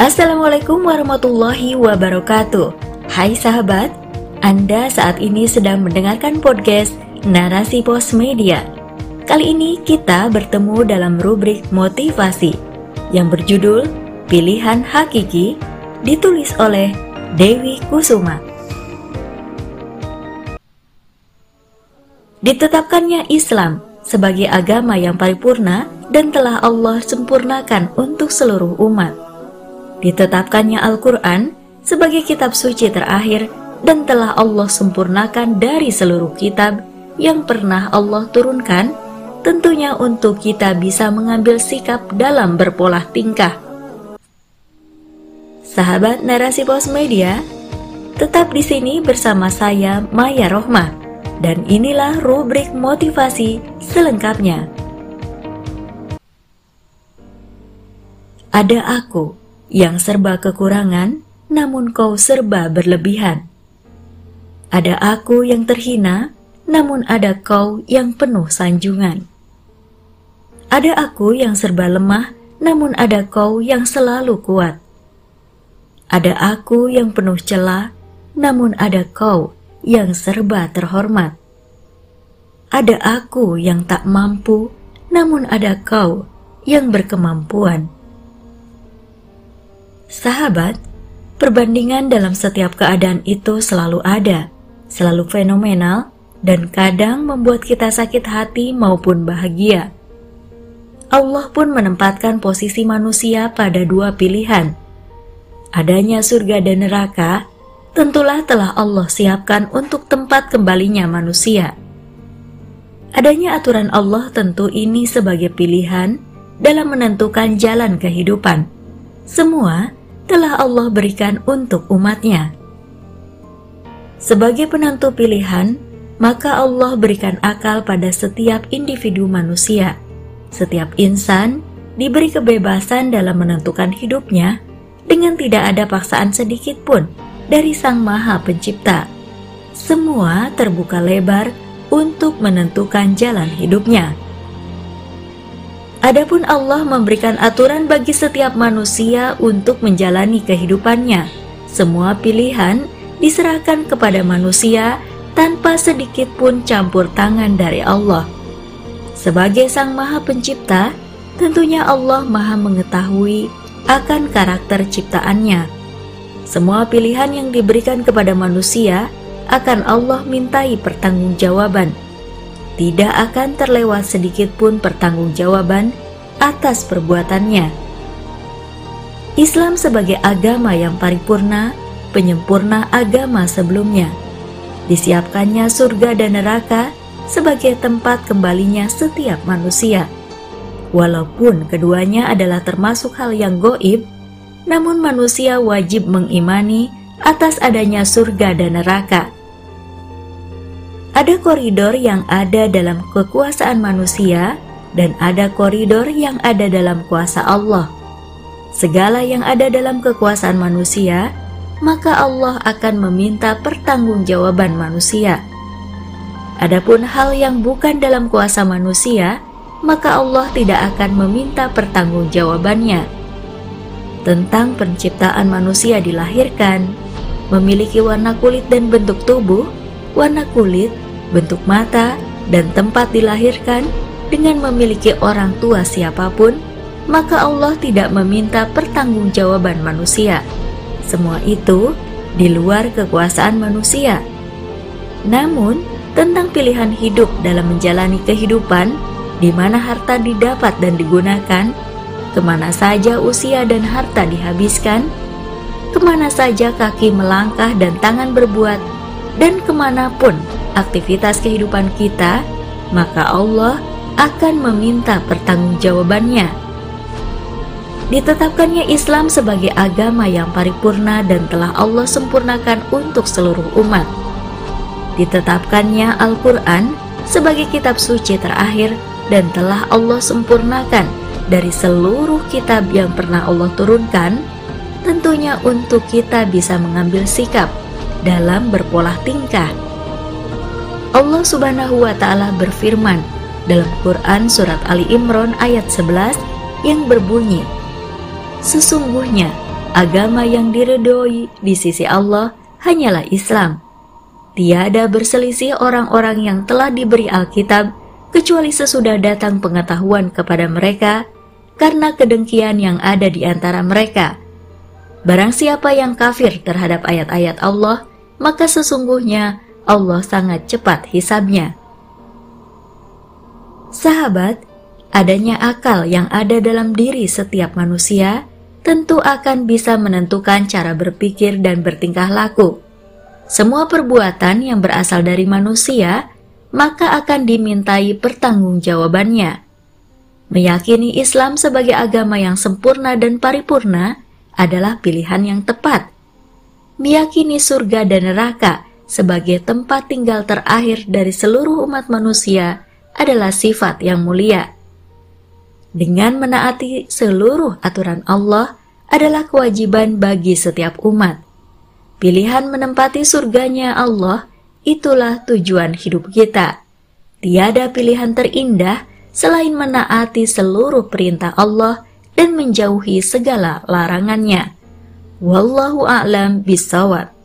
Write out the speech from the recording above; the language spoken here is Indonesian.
Assalamualaikum warahmatullahi wabarakatuh. Hai sahabat, Anda saat ini sedang mendengarkan podcast Narasi Pos Media. Kali ini kita bertemu dalam rubrik motivasi yang berjudul Pilihan Hakiki ditulis oleh Dewi Kusuma. Ditetapkannya Islam sebagai agama yang paripurna dan telah Allah sempurnakan untuk seluruh umat Ditetapkannya Al-Quran sebagai kitab suci terakhir dan telah Allah sempurnakan dari seluruh kitab yang pernah Allah turunkan, tentunya untuk kita bisa mengambil sikap dalam berpola tingkah. Sahabat narasi pos media, tetap di sini bersama saya Maya Rohmah dan inilah rubrik motivasi selengkapnya. Ada aku yang serba kekurangan, namun kau serba berlebihan. Ada aku yang terhina, namun ada kau yang penuh sanjungan. Ada aku yang serba lemah, namun ada kau yang selalu kuat. Ada aku yang penuh celah, namun ada kau yang serba terhormat. Ada aku yang tak mampu, namun ada kau yang berkemampuan. Sahabat, perbandingan dalam setiap keadaan itu selalu ada, selalu fenomenal, dan kadang membuat kita sakit hati maupun bahagia. Allah pun menempatkan posisi manusia pada dua pilihan. Adanya surga dan neraka, tentulah telah Allah siapkan untuk tempat kembalinya manusia. Adanya aturan Allah tentu ini sebagai pilihan dalam menentukan jalan kehidupan. Semua telah Allah berikan untuk umatnya. Sebagai penentu pilihan, maka Allah berikan akal pada setiap individu manusia. Setiap insan diberi kebebasan dalam menentukan hidupnya dengan tidak ada paksaan sedikit pun dari Sang Maha Pencipta. Semua terbuka lebar untuk menentukan jalan hidupnya. Adapun Allah memberikan aturan bagi setiap manusia untuk menjalani kehidupannya. Semua pilihan diserahkan kepada manusia tanpa sedikit pun campur tangan dari Allah. Sebagai Sang Maha Pencipta, tentunya Allah Maha mengetahui akan karakter ciptaannya. Semua pilihan yang diberikan kepada manusia akan Allah mintai pertanggungjawaban tidak akan terlewat sedikit pun pertanggungjawaban atas perbuatannya. Islam sebagai agama yang paripurna, penyempurna agama sebelumnya. Disiapkannya surga dan neraka sebagai tempat kembalinya setiap manusia. Walaupun keduanya adalah termasuk hal yang goib, namun manusia wajib mengimani atas adanya surga dan neraka ada koridor yang ada dalam kekuasaan manusia dan ada koridor yang ada dalam kuasa Allah. Segala yang ada dalam kekuasaan manusia, maka Allah akan meminta pertanggungjawaban manusia. Adapun hal yang bukan dalam kuasa manusia, maka Allah tidak akan meminta pertanggungjawabannya. Tentang penciptaan manusia dilahirkan, memiliki warna kulit dan bentuk tubuh, warna kulit, bentuk mata, dan tempat dilahirkan dengan memiliki orang tua siapa pun, maka Allah tidak meminta pertanggungjawaban manusia. Semua itu di luar kekuasaan manusia. Namun, tentang pilihan hidup dalam menjalani kehidupan, di mana harta didapat dan digunakan, ke mana saja usia dan harta dihabiskan, ke mana saja kaki melangkah dan tangan berbuat, dan ke mana pun aktivitas kehidupan kita, maka Allah akan meminta pertanggungjawabannya. Ditetapkannya Islam sebagai agama yang paripurna dan telah Allah sempurnakan untuk seluruh umat. Ditetapkannya Al-Quran sebagai kitab suci terakhir dan telah Allah sempurnakan dari seluruh kitab yang pernah Allah turunkan, tentunya untuk kita bisa mengambil sikap dalam berpola tingkah. Allah Subhanahu wa taala berfirman dalam Quran surat Ali Imran ayat 11 yang berbunyi Sesungguhnya agama yang diredoi di sisi Allah hanyalah Islam. Tiada berselisih orang-orang yang telah diberi Alkitab kecuali sesudah datang pengetahuan kepada mereka karena kedengkian yang ada di antara mereka. Barang siapa yang kafir terhadap ayat-ayat Allah, maka sesungguhnya Allah sangat cepat hisabnya. Sahabat, adanya akal yang ada dalam diri setiap manusia tentu akan bisa menentukan cara berpikir dan bertingkah laku. Semua perbuatan yang berasal dari manusia maka akan dimintai pertanggungjawabannya. Meyakini Islam sebagai agama yang sempurna dan paripurna adalah pilihan yang tepat. Meyakini surga dan neraka sebagai tempat tinggal terakhir dari seluruh umat manusia adalah sifat yang mulia. Dengan menaati seluruh aturan Allah adalah kewajiban bagi setiap umat. Pilihan menempati surganya Allah itulah tujuan hidup kita. Tiada pilihan terindah selain menaati seluruh perintah Allah dan menjauhi segala larangannya. Wallahu a'lam bisawab.